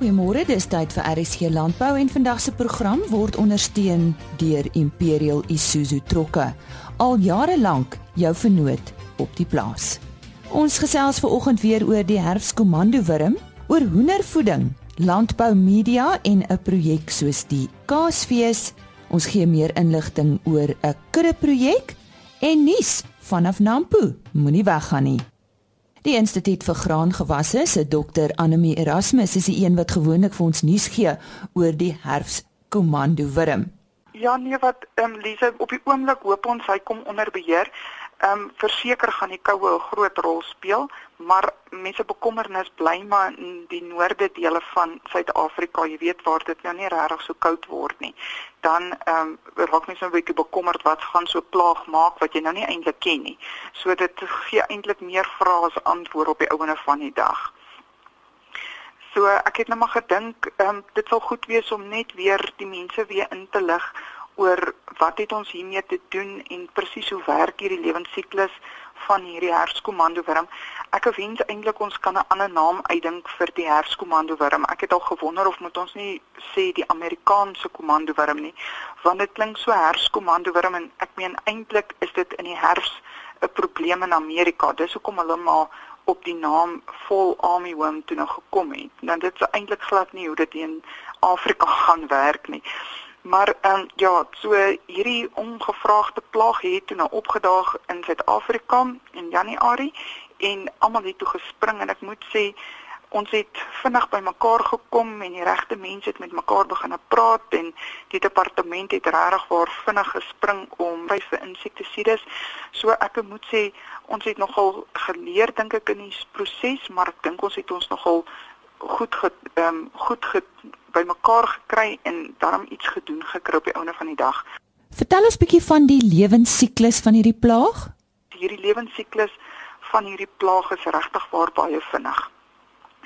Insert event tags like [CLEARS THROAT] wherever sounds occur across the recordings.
Goeiemôre, dis tyd vir RSG Landbou en vandag se program word ondersteun deur Imperial Isuzu Trokke. Al jare lank jou vennoot op die plaas. Ons gesels ver oggend weer oor die herfskomando wurm, oor hoendervoeding, landbou media en 'n projek soos die Kaasfees. Ons gee meer inligting oor 'n kudde projek en nuus vanaf Nampo. Moenie weggaan nie. Die Instituut vir Graangewasse se dokter Anemie Erasmus is die een wat gewoonlik vir ons nuus gee oor die herfskomando wurm. Ja nee wat ehm um, Lise op die oomblik hoop ons hy kom onder beheer. Ehm um, verseker gaan die koue 'n groot rol speel, maar mense bekommernis bly maar in die noorde dele van Suid-Afrika, jy weet waar dit nou nie regtig so koud word nie. Dan ehm um, raak mense 'n bietjie bekommerd wat gaan so plaag maak wat jy nou nie eintlik ken nie. So dit gee eintlik meer vrae as antwoorde op die ouene van die dag. So ek het nou maar gedink, ehm um, dit sal goed wees om net weer die mense weer in te lig oor wat het ons hiermee te doen en presies hoe werk hierdie lewensiklus van hierdie herskomando wurm. Ek wens eintlik ons kan 'n ander naam uitdink vir die herskomando wurm. Ek het al gewonder of moet ons nie sê die Amerikaanse komando wurm nie, want dit klink so herskomando wurm en ek meen eintlik is dit in die herfs 'n probleem in Amerika. Dis hoekom hulle maar op die naam Fall Army Worm toe nou gekom het. Dan dit is eintlik glad nie hoe dit in Afrika [LAUGHS] gaan werk nie. Maar ehm um, ja, so hierdie ongevraagde plaag het toe nou opgedaag in Suid-Afrika in Januarie en almal het toe gespring en ek moet sê ons het vinnig bymekaar gekom en die regte mense het met mekaar begin praat en die departement het regtig waar vinnig gespring om vir insektisides. So ek moet sê ons het nogal geleer dink ek in die proses, maar ek dink ons het ons nogal goed ge, um, goed ge, bymekaar gekry en daarom iets gedoen gekry op die einde van die dag. Vertel ons bietjie van die lewensiklus van hierdie plaag. Hierdie lewensiklus van hierdie plaag is regtig waar baie vinnig.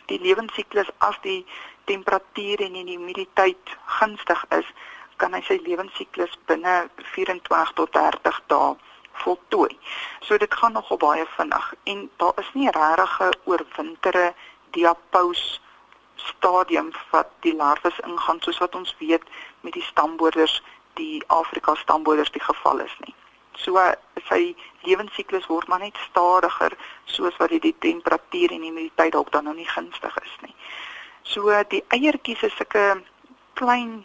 Die lewensiklus as die temperatuur en die humiditeit gunstig is, kan hy sy lewensiklus binne 24 tot 30 dae voltooi. So dit gaan nogal baie vinnig en daar is nie regtig 'n oorwintere diapause stadium wat die larwes ingaan soos wat ons weet met die stamborders die Afrika stamborders die geval is nie. So sy lewensiklus word maar net stadiger soos wat die, temperatuur en die humiditeit dalk dan nou nie gunstig is nie. So die eiertjies is sulke klein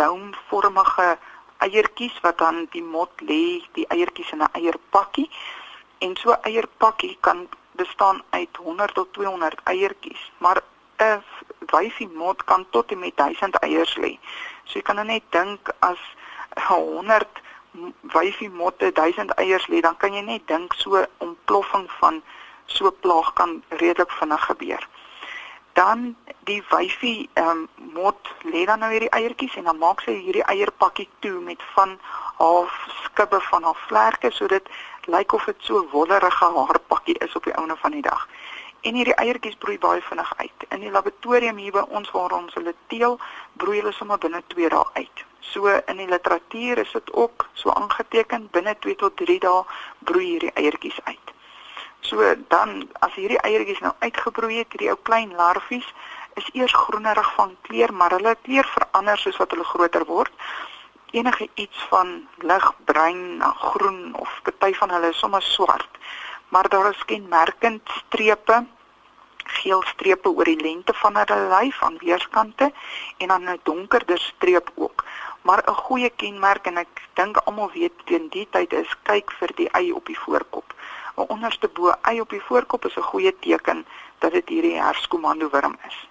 doumvormige eiertjies wat dan die mot lê, die eiertjies in 'n eierpakkie en so eierpakkie kan bestaan uit 100 tot 200 eiertjies, maar 'n wyfie mot kan tot en met 1000 eiers lê. So jy kan nou net dink as [LAUGHS] 100 wyfie motte 1000 eiers lê, dan kan jy net dink so ontploffing van so plaag kan redelik vinnig gebeur. Dan die wyfie ehm um, mot lê dan nou hierdie eiertjies en dan maak sy hierdie eierpakkie toe met van half skibbe van haar vlerke sodat lyk of dit so wollerige haarpakkie is op die ouene van die dag en hierdie eiertjies broei baie vinnig uit. In die laboratorium hier by ons waar ons hulle teel, broei hulle sommer binne 2 dae uit. So in die literatuur is dit ook so aangeteken binne 2 tot 3 dae broei hierdie eiertjies uit. So dan as hierdie eiertjies nou uitgebroei het, hierdie ou klein larfies is eers groenerig van kleur, maar hulle kleur verander soos wat hulle groter word. Enige iets van ligbruin na groen of party van hulle is sommer swart maar daar is kenmerkend strepe geel strepe oor die lengte van hulle lyf aan weerskante en dan 'n donkerder streep ook. Maar 'n goeie kenmerk en ek dink almal weet teen die tyd is kyk vir die ei op die voorkop. 'n Onderste bo ei op die voorkop is 'n goeie teken dat dit hierdie herskomando wurm is.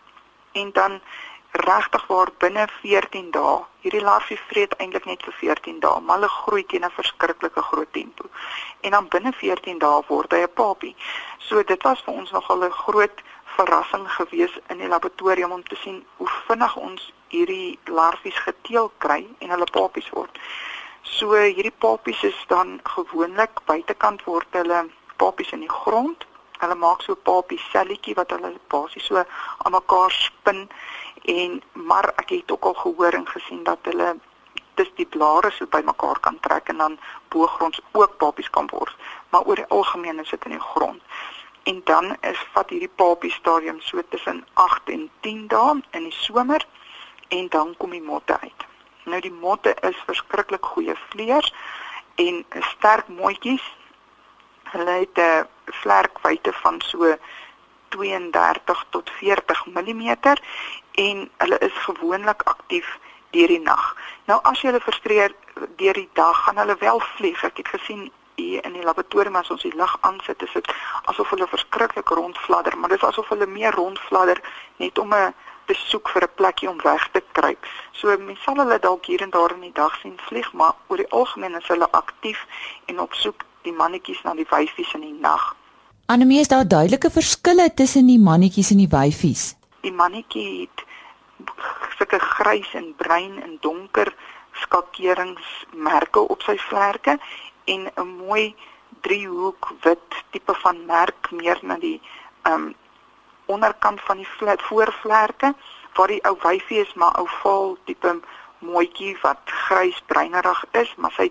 En dan regtig waar binne 14 dae. Hierdie larwie vreet eintlik net vir 14 dae, maar hulle groei teen 'n verskriklike groot tempo. En dan binne 14 dae word hy 'n papie. So dit was vir ons nogal 'n groot verrassing gewees in die laboratorium om te sien hoe vinnig ons hierdie larwies geteel kry en hulle papies word. So hierdie papies is dan gewoonlik buitekant word hulle papies in die grond. Hulle maak so 'n papie selletjie wat hulle basies so aan mekaar spin en maar ek het ook al gehoor en gesien dat hulle dis die blare so bymekaar kan trek en dan boogronds ook papies kan word maar oor die algemeen is dit in die grond en dan is vat hierdie papie stadium so tussen 8 en 10 dae in die somer en dan kom die motte uit. Nou die motte is verskriklik goeie vleiers en sterk mooietjies. Hulle het 'n vlerkwyte van so 32 tot 40 mm en hulle is gewoonlik aktief deur die nag. Nou as jy hulle frustreer deur die dag, gaan hulle wel vlieg. Ek het gesien hier in die laboratorium as ons die lig aansit, is dit asof hulle verskriklik rondfladder, maar dit is asof hulle meer rondfladder net om 'n besoek vir 'n plekjie om weg te kruip. So mens sal hulle dalk hier en daar in die dag sien vlieg, maar oor die algemeen is hulle aktief en op soek die mannetjies na die wyfies in die nag. Anemie is daar duidelike verskille tussen die mannetjies en die wyfies. Die mannetjie het sulke grys en bruin en donker skakeringsmerke op sy vlerke en 'n mooi driehoek wit tipe van merk meer na die um, onderkant van die flat voorvlerke waar die ou wyfie is maar ou val tipe mooitjie wat grys bruinerig is maar sy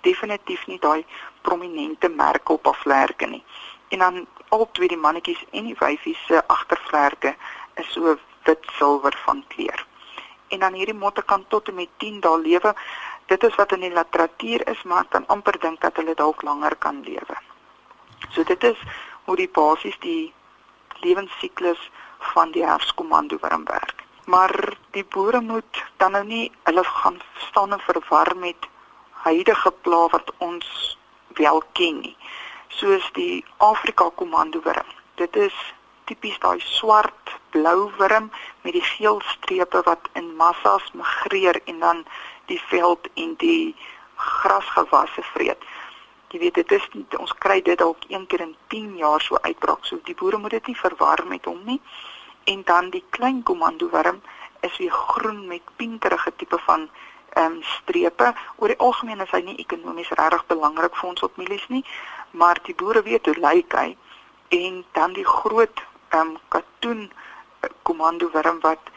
definitief nie daai prominente merke op haar vlerke nie en dan al twee die mannetjies en die wyfie se agtervlerke is so wit silwer van kleur en dan hierdie motte kan tot en met 10 dae lewe dit is wat in die literatuur is, maar kan amper dink dat hulle dalk langer kan lewe. So dit is hoe die basies die lewensiklus van die herfskomando wurm werk. Maar die boere moet dan nou nie hulle gaan staan en verwar met huidige pla wat ons wel ken nie. Soos die Afrika komando wurm. Dit is tipies daai swart blou wurm met die geel strepe wat in massas migreer en dan die veld en die grasgewasse vreet. Jy weet dit is nie, ons kry dit dalk een keer in 10 jaar so uitbraak. So die boere moet dit nie verwar met hom nie. En dan die klein komandowurm is weer groen met pinkerige tipe van ehm um, strepe. Oor die algemeen is hy nie ekonomies regtig belangrik vir ons op mielies nie, maar die boere weet hoe lyk hy. En dan die groot ehm um, katoen komandowurm wat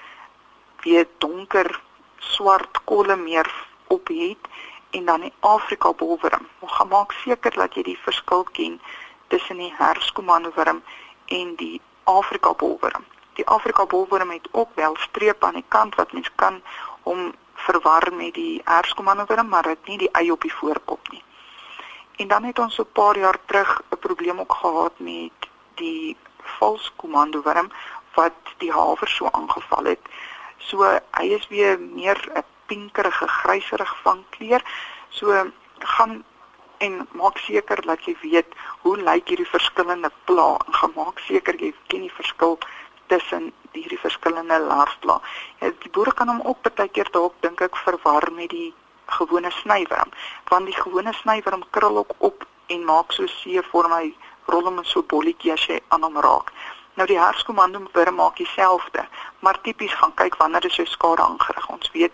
weer donker swart kolle meer op het en dan die Afrika bolwurm. Ons gaan maak seker dat jy die verskil ken tussen die herskomando wurm en die Afrika bolwurm. Die Afrika bolwurm het ook wel strepe aan die kant wat mens kan om verwar met die herskomando wurm, maar dit nie die eie op die voorkop nie. En dan het ons so 'n paar jaar terug 'n probleem ook gehad met die vals komando wurm wat die haver so aangeval het. So hy is weer meer 'n pinkerige gryserig van kleur. So gaan en maak seker dat jy weet hoe lyk hierdie verskillende pla en gemaak seker jy ken die verskil tussen hierdie verskillende larfpla. Ja, die boere kan hom ook baie keer dink ek verwar met die gewone snywurm, want die gewone snywurm krul ook op en maak so see vorm hy rol hom so bolletjie as jy aan hom raak. Nou die herskomando moet maak dieselfde, maar tipies gaan kyk wanneer dit so skade aangerig. Ons weet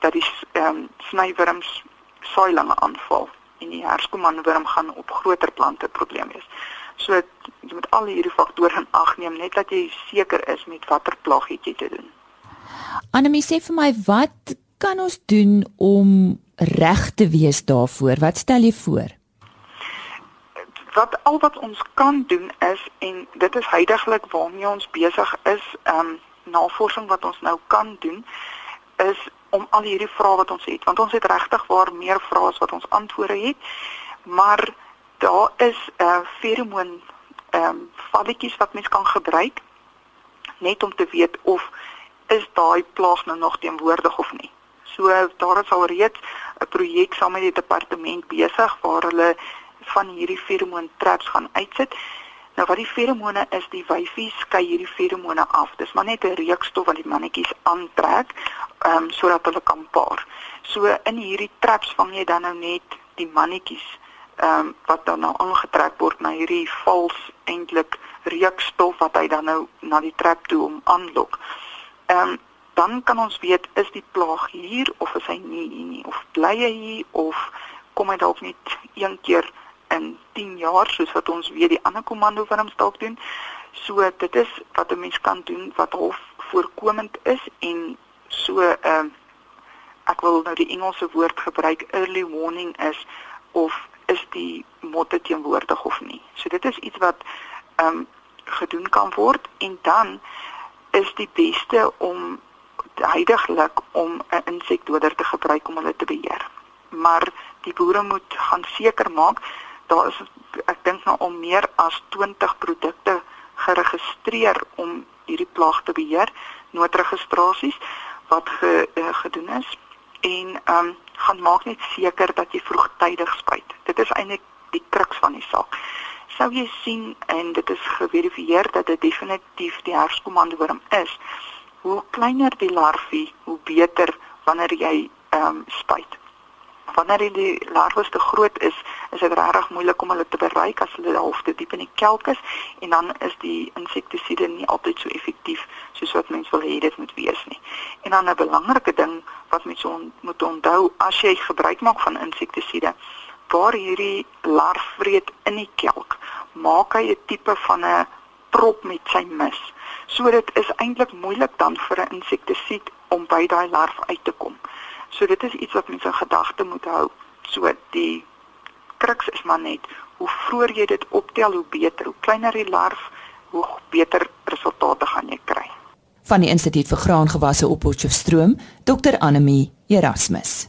dat die ehm um, snywurms saailinge aanval en die herskomando wurm gaan op groter plante probleem wees. So jy moet al hierdie faktore in ag neem net dat jy seker is met watter plaggiet jy te doen. Anemie sê vir my wat kan ons doen om reg te wees daarvoor? Wat stel jy voor? wat al wat ons kan doen is en dit is heidaglik waarmee ons besig is, ehm um, navorsing wat ons nou kan doen is om al hierdie vrae wat ons het, want ons het regtig waar meer vrae as wat ons antwoorde het. Maar daar is 'n uh, feromoon ehm um, valletjies wat mens kan gebruik net om te weet of is daai plaag nou nog teenwoordig of nie. So daar is al reeds 'n projek saam met die departement besig waar hulle van hierdie feromoon traps gaan uitsit. Nou wat die feromone is, die wyfies skei hierdie feromone af. Dis maar net 'n reukstof wat die mannetjies aantrek, ehm um, sodat hulle kan paar. So in hierdie traps vang jy dan nou net die mannetjies ehm um, wat dan nou aangetrek word na hierdie vals eintlik reukstof wat hy dan nou na die trap toe om aanlok. Ehm um, dan kan ons weet is die plaag hier of is hy nie hier nie of bly hy hier of kom hy dalk net een keer in 10 jaar soos wat ons weet die ander komando wurms dalk doen. So dit is wat 'n mens kan doen wat half voorkomend is en so ehm uh, ek wil nou die Engelse woord gebruik early warning is of is die motte teenwoordig of nie. So dit is iets wat ehm um, gedoen kan word en dan is die beste om heidaglik om 'n insekdoder te gebruik om hulle te beheer. Maar die boere moet gaan seker maak daar is ek dink nou al meer as 20 produkte geregistreer om hierdie plaag te beheer, noodregistrasies wat ge, uh, gedoen is en ehm um, gaan maak net seker dat jy vroegtydig spuit. Dit is eintlik die kruks van die saak. Sou jy sien en dit is geverifieer dat dit definitief die herfskommandoworm is, hoe kleiner die larwie, hoe beter wanneer jy ehm um, spuit. Wanneer die larwes te groot is, is dit regtig moeilik om hulle te bereik as hulle half te diep in die kelk is en dan is die insektisiede nie altyd so effektief soos wat mens wil hê dit moet wees nie. En dan 'n belangrike ding wat mens on, moet onthou as jy gebruik maak van insektisiede, waar hierdie larf vreet in die kelk, maak hy 'n tipe van 'n prop met sy mis. So dit is eintlik moeilik dan vir 'n insektisied om by daai larf uit te kom. So dit is iets wat mense in gedagte moet hou. So die kruks is maar net hoe vroeër jy dit optel, hoe beter. Hoe kleiner die larf, hoe beter resultate gaan jy kry. Van die Instituut vir Graangewasse op Potchefstroom, Dr Anemie Erasmus.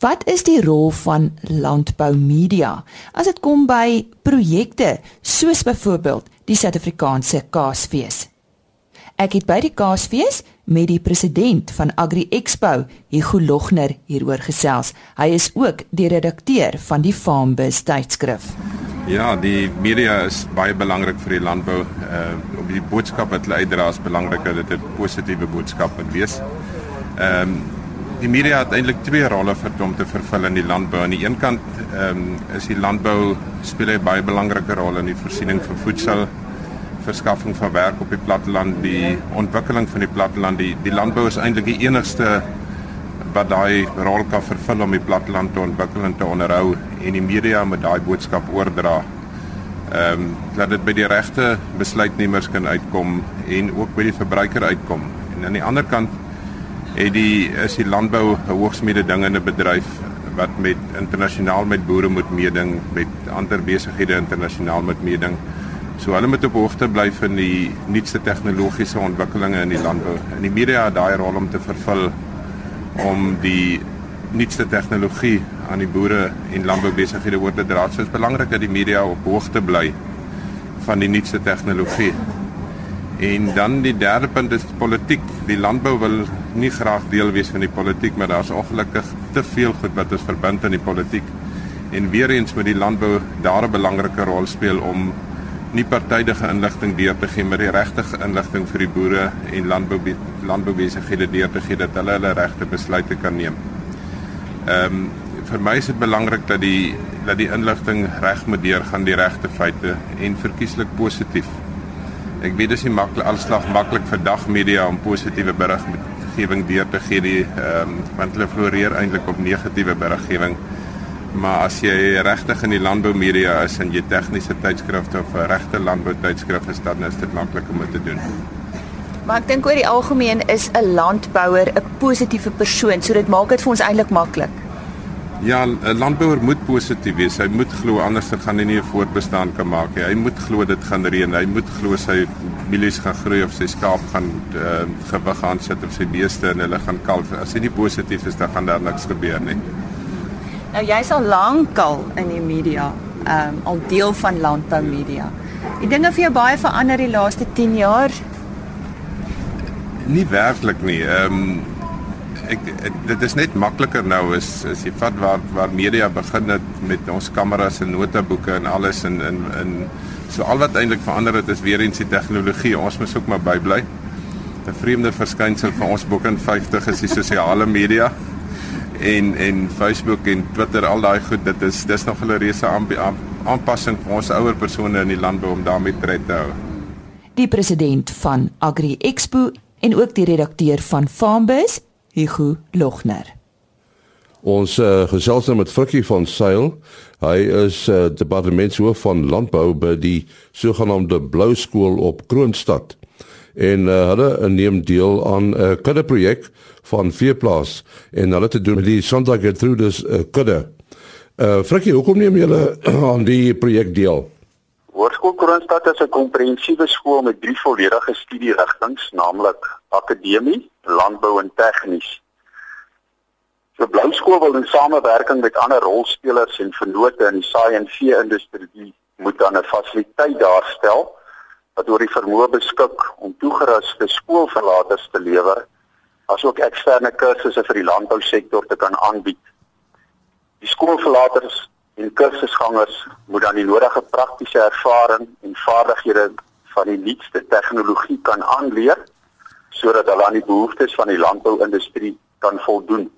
Wat is die rol van landbou media as dit kom by projekte soos byvoorbeeld die Suid-Afrikaanse Kaasfees? Ek het by die Kaasfees met die president van Agri Expo, Hugo Logner, hieroor gesels. Hy is ook die redakteur van die Farmbus tydskrif. Ja, die media is baie belangrik vir die landbou. Uh om die boodskap wat hulle uitdra is belangrik dat dit 'n positiewe boodskap moet wees. Ehm um, die media het eintlik twee rolle vir hom te vervul in die landbou. Aan die een kant ehm um, is die landbou speel 'n baie belangrike rol in die voorsiening van voedsel verskaffing van werk op die platteland, die ontwikkeling van die platteland, die die landbou is eintlik die enigste wat daai rol kan vervul om die platteland te ontwikkel en te onderhou en die media moet daai boodskap oordra. Ehm um, dat dit by die regte besluitnemers kan uitkom en ook by die verbruiker uitkom. En aan die ander kant het die is die landbou 'n hoogs mededingende bedryf wat met internasionaal met boere moet meeding, met ander besighede internasionaal moet meeding. So hulle moet op hoogte bly van die nuutste tegnologiese ontwikkelinge in die landbou. En die media het daai rol om te vervul om die nuutste tegnologie aan die boere en landboubesighede oor te dra. So is belangrik dat die media op hoogte bly van die nuutste tegnologie. En dan die derde punt is politiek. Die landbou wil nie graag deel wees van die politiek, maar daar's ongelukkig te veel goed wat ons verbind aan die politiek. En weer eens moet die landbou daar 'n belangrike rol speel om nie partydige inligting deur te gee, maar die regte inligting vir die boere en landbou landboubesighede deur te gee dat hulle hulle regte besluite kan neem. Ehm um, vir my is dit belangrik dat die dat die inligting reg moet deurgaan die regte feite en verkieslik positief. Ek weet dis nie maklik alslag maklik vir dagmedia om positiewe beriggewing deur te gee die ehm um, want hulle floreer eintlik op negatiewe beriggewing. Maar as jy regtig in die landbou media is en jy tegniese tydskrifte of 'n regte landbou tydskrif is, dan is dit maklik om dit te doen. Maar ek dink oor die algemeen is 'n landbouer 'n positiewe persoon, so dit maak dit vir ons eintlik maklik. Ja, 'n landbouer moet positief wees. Hy moet glo anders gaan hy nie 'n voortbestaan kan maak nie. Hy moet glo dit gaan reën. Hy moet glo sy mielies gaan groei of sy skaap gaan uh, gewig aan sit of sy beeste en hulle gaan kalf. As hy nie positief is, dan gaan daar niks gebeur nie. Nou jy's al lankal in die media, ehm um, al deel van landbou media. Die dinge vir jou baie verander die laaste 10 jaar. Nie werklik nie. Ehm um, ek, ek dit is net makliker nou is as jy vat waar waar media begin het met ons kameras en notaboeke en alles en in in so al wat eintlik verander het is weer eens die tegnologie. Ons moet ook maar bybly. 'n Vreemde verskynsel van ons boek in 50 is die sosiale media en en Facebook en Twitter al daai goed dit is dis nog 'n reuse aanpassing vir ons ouer persone in die landbou om daarmee tred te hou. Die president van Agri Expo en ook die redakteur van Farmbus, Hugo Logner. Ons uh, gesels nou met Frikkie van Sail. Hy is uh, departementshoof van landbou by die sogenaamde Blou skool op Kroonstad. En uh, hulle neem deel aan 'n uh, kuddeprojek van Veeplaas en hulle te doen met die Santa Gertrudis uh, kudde. Uh Frikkie, hoekom neem julle [CLEARS THROAT] aan die projek deel? Hoërskool Kroonstad is 'n komprehensiewe skool met drie volledige studierigtinge, naamlik akademie, landbou en tegnies. So Blou Skool wil in samewerking met ander rolspelers en vennote in die saai en vee industrie moet dan 'n fasiliteit daarstel wat oor die vermoë beskik om toegeruste skoolverlaters te lewer asook eksterne kursusse vir die landbousektor te kan aanbied. Die skoolverlaters en kursusgangers moet dan die nodige praktiese ervaring en vaardighede van die nuutste tegnologie kan aanleer sodat hulle aan die behoeftes van die landbouindustrie kan voldoen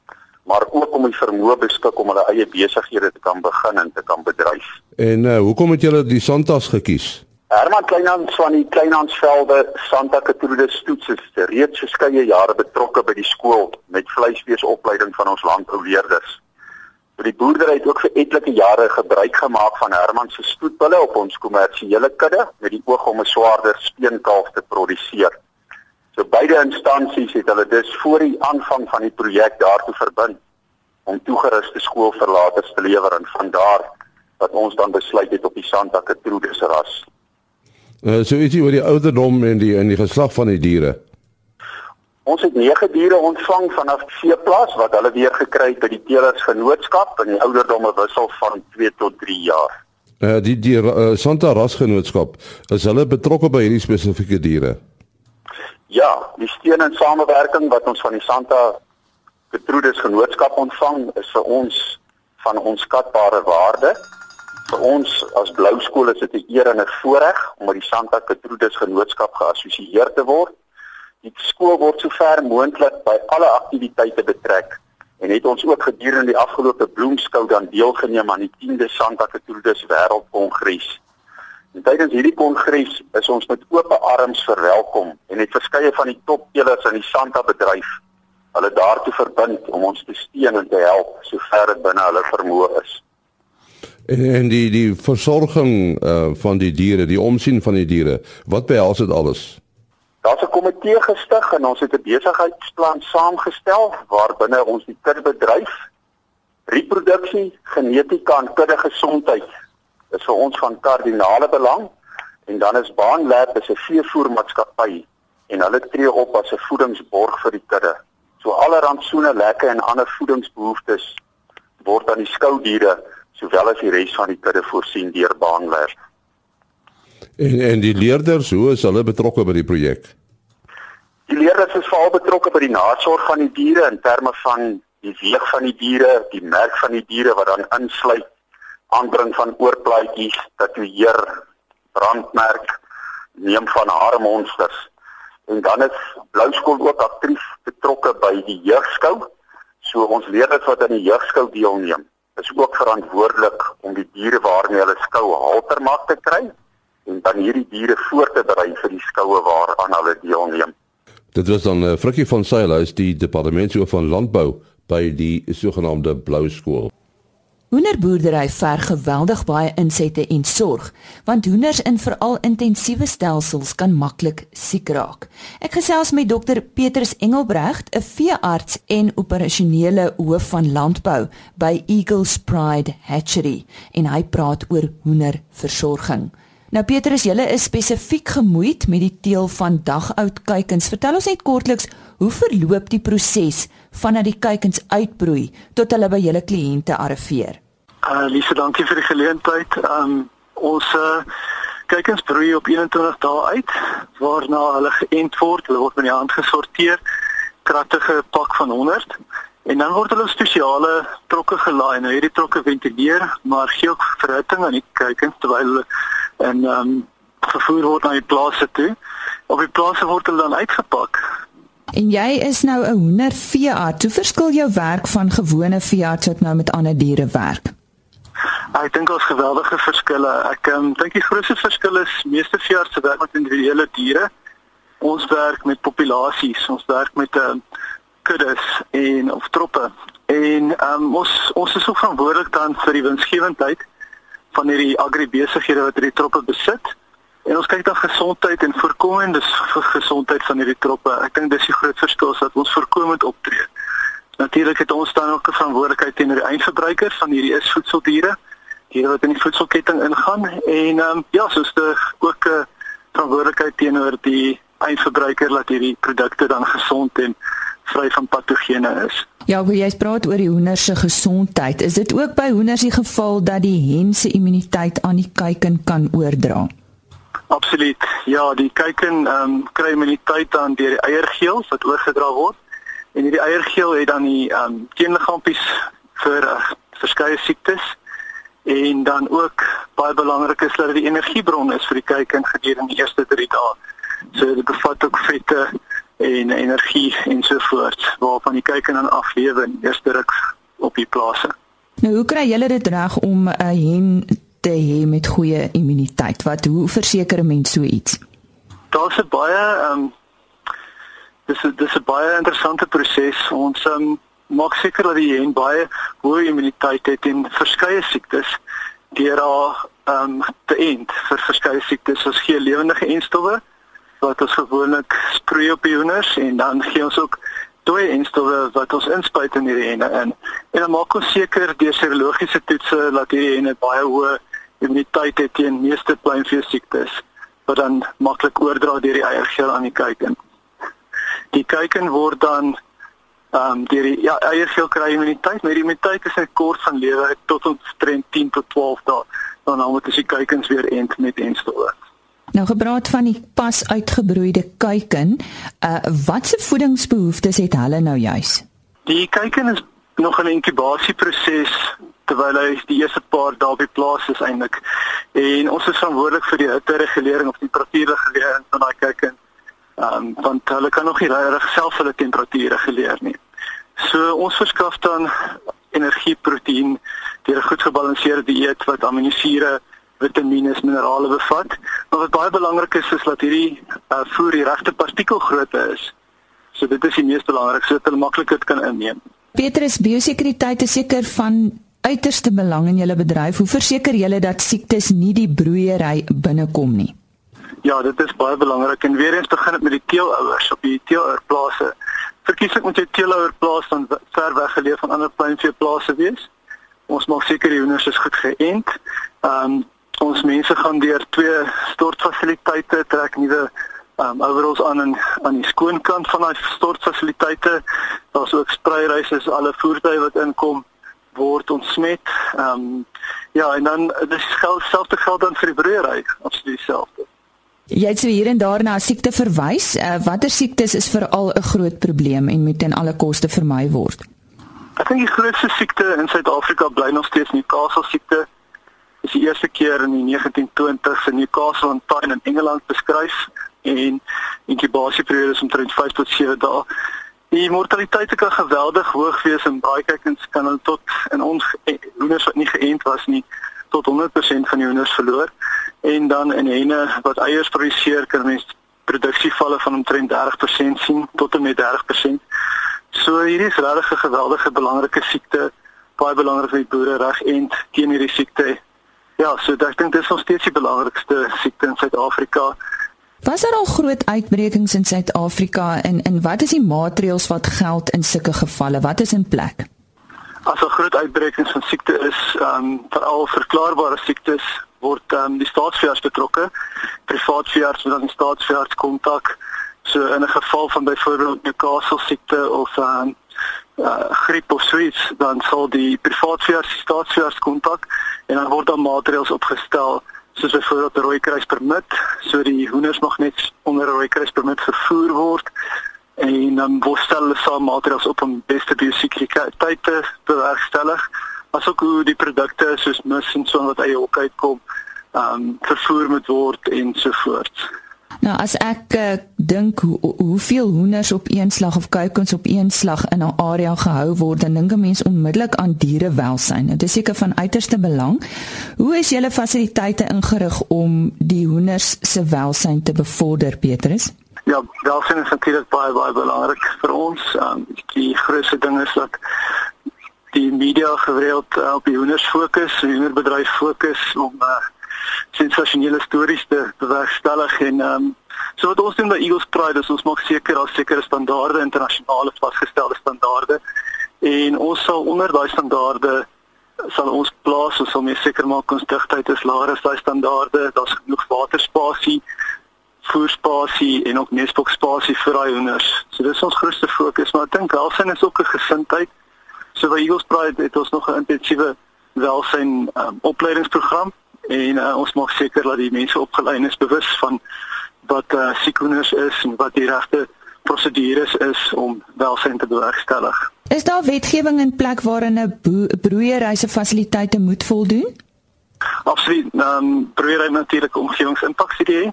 maar ook om die vermoë beskik om hulle eie besighede te kan begin en te kan bedryf. En uh, hoekom het julle die Santas gekies? Herman Kleinhans van die Kleinhansvelde Santa Gertrudis Stoets is reeds verskeie jare betrokke by die skool met vleisbeesopleiding van ons landbouleerders. Vir die boerdery het ook vir etlike jare gebruik gemaak van Herman se stoetbulle op ons kommersiële kudde met die oog om 'n swaarder speenkalf te produseer. So beide instansies het hulle dus voor die aanvang van die projek daartoe verbind om toegeruste skoolverlaters te lewer en van daar dat ons dan besluit het op die Santa Gertrudis ras. Uh, so ietsie oor die ouderdom en die in die geslag van die diere. Ons het 9 diere ontvang vanaf veeplaas wat hulle weer gekry het by die teelers genootskap en die ouderdomme wissel van 2 tot 3 jaar. Uh, die die uh, Santa ras genootskap is hulle betrokke by hierdie spesifieke diere. Ja, die steun en samewerking wat ons van die Santa Gertrudis Genootskap ontvang is vir ons van onskatbare waarde. Vir ons as Blou Skool is dit 'n eer en 'n voorreg om met die Santa Gertrudis Genootskap geassosieer te word. Die skool word sover moontlik by alle aktiwiteite betrek en het ons ook gedurende die afgelope bloemskou dan deelgeneem aan die 10de Santa Gertrudis Wêreldkongres. En tydens hierdie kongres is ons met oop arms verwelkom en het verskeie van die topspelers in die Santa bedryf hulle daartoe verbind om ons te steun en te help sover dit binne hulle vermoë is. En, en die die versorging uh, van die diere, die omsien van die diere, wat behels dit alles? Daar's 'n komitee gestig en ons het 'n besigheidsplan saamgestel waarbinne ons die kuddebedryf, reproduksie, genetika en kuddegesondheid is vir ons van kardinale belang en dan is Baanlab is 'n veevoermaatskappy en hulle tree op as 'n voedingsborg vir die kudde. So alle rantsoene, lekke en ander voedingsbehoeftes word aan die skoudiere sowel as die res van die kudde voorsien deur Baanlab. En en die leerders, hoe is hulle betrokke by die projek? Die leerders is veral betrokke by die nasorg van die diere in terme van die weeg van die diere, die merk van die diere wat dan insluit aanbring van oorplaatjies, tatoeëer, brandmerk, neem van haarmonsters. En dan is Blouskool ook aktief betrokke by die jeugskou. So ons leerders wat aan die jeugskou deelneem, is ook verantwoordelik om die diere waarmee hulle skou halter maak te kry en dan hierdie diere voor te berei vir die skoue waaraan hulle deelneem. Dit was dan uh, Frikkie van Sailhuis, die departementshoof van landbou by die sogenaamde Blouskool. Hoenderboerdery verg geweldig baie insette en sorg, want hoenders in veral intensiewe stelsels kan maklik siek raak. Ek gesels met dokter Petrus Engelbregt, 'n veearts en operasionele hoof van landbou by Eagles Pride Hatchery, en hy praat oor hoenderversorging. Nou Petrus, julle is spesifiek gemoeid met die teel van dagoud kuikens. Vertel ons net kortliks, hoe verloop die proses vanaf die kuikens uitbroei tot hulle by julle kliënte arriveer? Uh Lise, dankie vir die geleentheid. Um ons uh kykens broei op 21 dae uit waarna hulle geënt word. Hulle word met die hand gesorteer, kragtige pak van 100 en dan word hulle spesiale trokke gelaai. Nou hierdie trokke ventileer, maar gee ook verhitting aan die kykens terwyl hulle en um vervoer word na die plase toe. Op die plase word hulle dan uitgepak. En jy is nou 'n hoenderveearts. Hoe verskil jou werk van gewone veearts wat nou met ander diere werk? Ek dink ons geweldige verskille. Ek um, dink die grootste verskil is meeste veeartse werk met individuele diere. Ons werk met populasies, ons werk met uh, kuddes en of troppe. En um, ons ons is ook verantwoordelik dan vir die winsgewendheid van hierdie agribesighede wat hierdie troppe besit. En ons kyk dan gesondheid en vir gesondheid van hierdie troppe. Ek dink dis die groot verskil dat ons voorkomend optree. Natuurlik het ons dan ook 'n verantwoordelikheid teenoor die eindverbruiker van hierdie is voedseldiere diere wat in die voedselketting ingaan en ehm um, ja, soos die ook 'n verantwoordelikheid teenoor die eindverbruiker dat hierdie produkte dan gesond en vry van patogene is. Ja, hoe jy praat oor die hoender se gesondheid, is dit ook by hoenders die geval dat die hen se immuniteit aan die kuiken kan oordra? Absoluut. Ja, die kuiken ehm um, kry immuniteit aan deur die eiergeel wat oorgedra word. En hierdie eiergeel het dan die ehm um, teenliggaampies vir uh, verskeie siektes en dan ook baie belangrik is dat dit die energiebron is vir die kuiken gedurende die eerste 3 dae. So dit bevat ook vette en energie ensovoorts waarvan die kuiken dan aflewe in eerste ruk op die plase. Nou hoe kry julle dit reg om 'n hen te hê met goeie immuniteit? Wat hoe verseker 'n mens so iets? Daar's 'n baie ehm um, dis dis 'n baie interessante proses. Ons um, maak seker dat die hen baie hoë immuniteit het teen verskeie siektes deur haar ehm um, te end vir verskeie siektes soos gee lewendige enstowwe wat ons gewoonlik sproei op die hoenders en dan gee ons ook dooie enstowwe wat ons inspuit in hierdie henne in. En dan maak ons seker deur serologiese toetse dat hierdie henne baie hoë immuniteit het teen meeste pluimvee siektes wat dan maklik oordra deur die eiergeel aan die kuiken. Die kuiken word dan ehm um, deur die ja, eiergeel kry immuniteit, maar die immuniteit is 'n kort van lewe tot omtrent 10 tot 12 dae. Dan dan moet die kuikens weer ent met enstowwe. Nou gepraat van die pas uitgebroeide kuiken, uh watse voedingsbehoeftes het hulle nou juis? Die kuiken is nog 'n inkubasieproses terwyl hy die eerste paar dae die plaas is eintlik. En ons is verantwoordelik vir die hitteregulering of temperatuurregulering van daai kuiken. Ehm um, want hulle kan nog nie regtig self hulle temperatuur reguleer nie. So ons verskaf dan energie, proteïen deur 'n goed gebalanseerde dieet wat aminosure vitamiene, minerale bevat. Maar wat baie belangrik is is dat hierdie uh, voer die regte partikelgrootte is. So dit is die mees belangrikste sodat hulle maklik dit kan inneem. Petrus, biosekuriteit is seker van uiterste belang in julle bedryf. Hoe verseker julle dat siektes nie die broeiery binnekom nie? Ja, dit is baie belangrik en weer eens begin dit met die teelouers op die teelouerplase. Verkies ek moet jy teelouer plaas dan ver weggeleë van ander pluimveeplase wees. Ons maak seker die hoenders is goed geënt. Ehm um, ons mense gaan deur twee stortfasiliteite trek nuwe um, overalls aan in aan die skoonkant van daai stortfasiliteite. Daar's ook spreireise, alle voertuie wat inkom word ontsmet. Ehm um, ja, en dan dis geld selfde geld dan vir die broeiery, absoluut dieselfde. Jy het so hier en daar na siekte verwys. Uh, Watter siektes is veral 'n groot probleem en moet ten alle koste vermy word? Ek dink die grootste siekte in Suid-Afrika bly nog steeds die Newcastle siekte. Is die eerste keer in die 1920s in Newcastle on Tyne in Engeland beskryf en inkubasieperiode is omtrent 5 tot 7 dae. Die mortaliteit kan geweldig hoog wees en baie kykens kan hulle tot in ons hoenders wat nie geënt was nie tot 100% van die hoenders verloor en dan in henne wat eiers produseer kan mens produksievalle van omtrent 30% sien tot en met 30%. So hierdie is regtig 'n geweldige belangrike siekte, baie belangrik vir die boere reg en teen hierdie siekte. Ja, so ek dink dit is nog steeds die belangrikste siekte in Suid-Afrika. Was daar al groot uitbrekings in Suid-Afrika en en wat is die maatreëls wat geld in sulke gevalle? Wat is in plek? As 'n groot uitbreking van siekte is, ehm um, veral verklaarbare siektes word ehm um, die staatsveearts betrokke. Privaat veearts moet dan die staatsveearts kontak. So in 'n geval van byvoorbeeld Newcastle siekte of ehm um, uh, griep of sweets, dan sal die privaat veearts die staatsveearts kontak en dan word dan maatreëls opgestel soos byvoorbeeld 'n rooi kruis permit, so die hoenders mag net onder 'n rooi kruis permit vervoer word en dan word stel hulle saam maatreëls op om beste biosekuriteit te bewerkstellig, asook hoe die produkte soos mis en so wat eie hoek uitkom, ehm um, vervoer moet word en so voort. Nou as ek uh, dink hoe hoeveel hoenders op een slag of kuikens op een slag in 'n area gehou word, dan dink 'n mens onmiddellik aan dierewelsyn. Dit is seker van uiterste belang. Hoe is julle fasiliteite ingerig om die hoenders se welsyn te bevorder, Petrus? Ja, welsyn is natuurlik baie baie belangrik vir ons. Um, die grootste ding is dat die media gereeld uh, op die hoenders fokus, die hoenderbedryf fokus om uh, sensasionele stories te bewerkstellig en ehm um, so wat ons doen by Eagles Pride is ons maak seker daar sekere standaarde internasionale vasgestelde standaarde en ons sal onder daai standaarde sal ons plaas ons sal meer seker maak ons digtheid is laer as daai standaarde, daar's genoeg waterspasie, voerspasie en ook nesbokspasie vir daai hoenders. So dis ons grootste fokus, maar ek dink welsyn is ook 'n gesindheid. So by Eagles Pride het ons nog 'n intensiewe welsyn um, opleidingsprogram en uh, ons maak seker dat die mense opgelei is bewus van wat uh, siekhoenders is en wat die regte prosedures is om welsyn te bewerkstellig. Is daar wetgewing in plek waarin 'n broeieryse fasiliteite moet voldoen? Absoluut. Ehm um, broeiery natuurlik omgewingsimpakstudie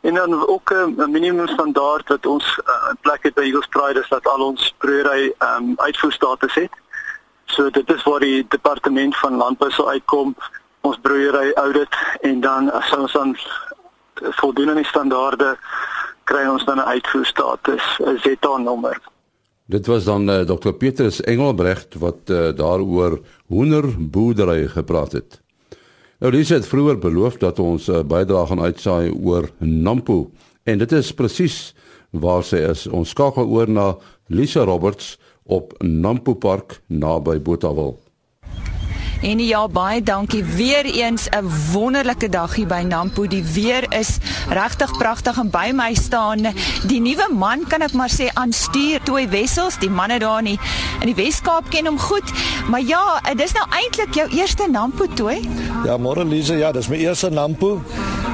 en dan ook 'n minimum standaard wat ons uh, in plek het by Eagles Pride is dat al ons broeiery ehm um, uitvoerstatus het. So dit is waar die departement van landbou sou uitkom ons broeiery audit en dan as ons dan voldoen aan die standaarde kry ons dan 'n uitvoerstatus, 'n ZA nommer. Dit was dan uh, eh, Dr Petrus Engelbrecht wat uh, daaroor hoenderboerdery gepraat het. Nou Lisa het vroeër beloof dat ons 'n uh, bydrae gaan uitsaai oor Nampo en dit is presies waar sy is. Ons skakel oor na Lisa Roberts op Nampo Park naby Botawil. En ja, baie dankie weer eens 'n wonderlike dag hier by Nampo. Die weer is regtig pragtig en by my staan die nuwe man kan ek maar sê aanstuur Toy Wessels. Die manne daar in die, in die Weskaap ken hom goed. Maar ja, dis nou eintlik jou eerste Nampo Toy? Ja, môre Lise, ja, dis my eerste Nampo.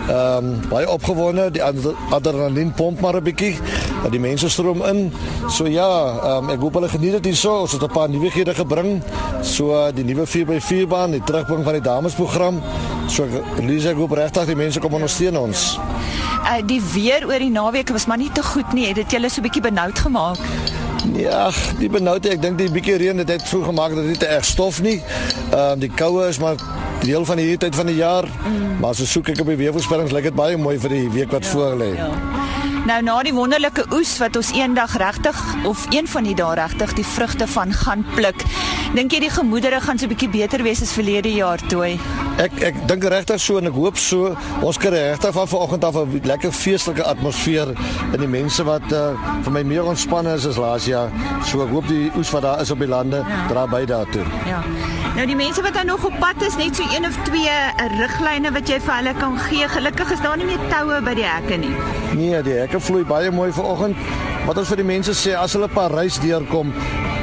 Ehm um, baie opgewonde, die adrenalien pomp maar 'n bietjie. Die mense stroom in. So ja, ehm um, ek hoop hulle geniet dit hierso. Ons het 'n paar nuwighede gebring. So die nuwe 4x4 baan, die terugbring van die damesprogram. So Lisa, ek hoop regtig die mense kom ondersteun ons. Uh die weer oor die naweek was maar nie te goed nie. Het dit julle so 'n bietjie benoud gemaak? Ja, die benoudheid, ek dink die bietjie reën het dit so gemaak dat dit te erg stof nie. Ehm um, die koue is maar deel van hierdie tyd van die jaar. Mm. Maar as so soek ek op die weervoorspellings, lyk dit baie mooi vir die week wat ja, voor lê. Ja. Nou na die wonderlike oes wat ons eendag regtig of een van die dae regtig die vrugte van gaan pluk. Dink jy die gemoedere gaan so 'n bietjie beter wees as verlede jaar toe? Ek ek dink regtig so en ek hoop so. Ons kry regtig van vanoggend af 'n lekker feestelike atmosfeer en die mense wat uh, vir my meer ontspanne is as laas jaar. So ek hoop die oes wat daar is op die lande ja. dra by daartoe. Ja. Nou die mense wat dan nog op pad is, net so een of twee riglyne wat jy vir hulle kan gee. Gelukkig is daar nie meer toue by die hekke nie. Nee, die hekke vloei baie mooi vanoggend. Wat ons vir die mense sê as hulle pa reis deurkom,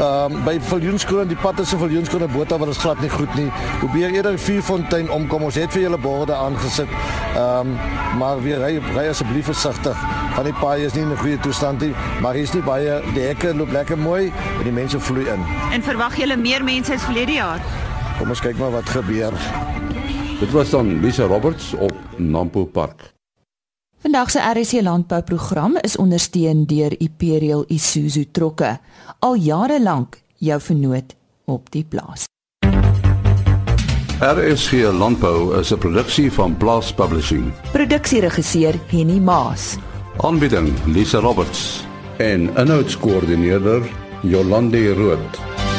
ehm um, by Viljoenskroon, die pad tussen Viljoenskroon en Botha wat is glad nie goed nie. Probeer eerder Vierfontein omkom. Ons het vir julle borde aangesit. Ehm um, maar weer ry ry asseblief versigtig. Van die paai is nie in 'n goeie toestand nie, maar hier is nie baie die hekke loop lekker mooi en die mense vloei in. En verwag julle meer mense as verlede jaar? Kom ons kyk maar wat gebeur. Dit was dan Lisa Roberts op Nampo Park. Vandag se RC landbouprogram is ondersteun deur Imperial Isuzu trokke. Al jare lank jou vernoot op die plaas. RC Landbou is 'n produksie van Blast Publishing. Produksieregisseur Henny Maas. Aanbieding Lisa Roberts en 'n notas koördineerder Jolande Rooi.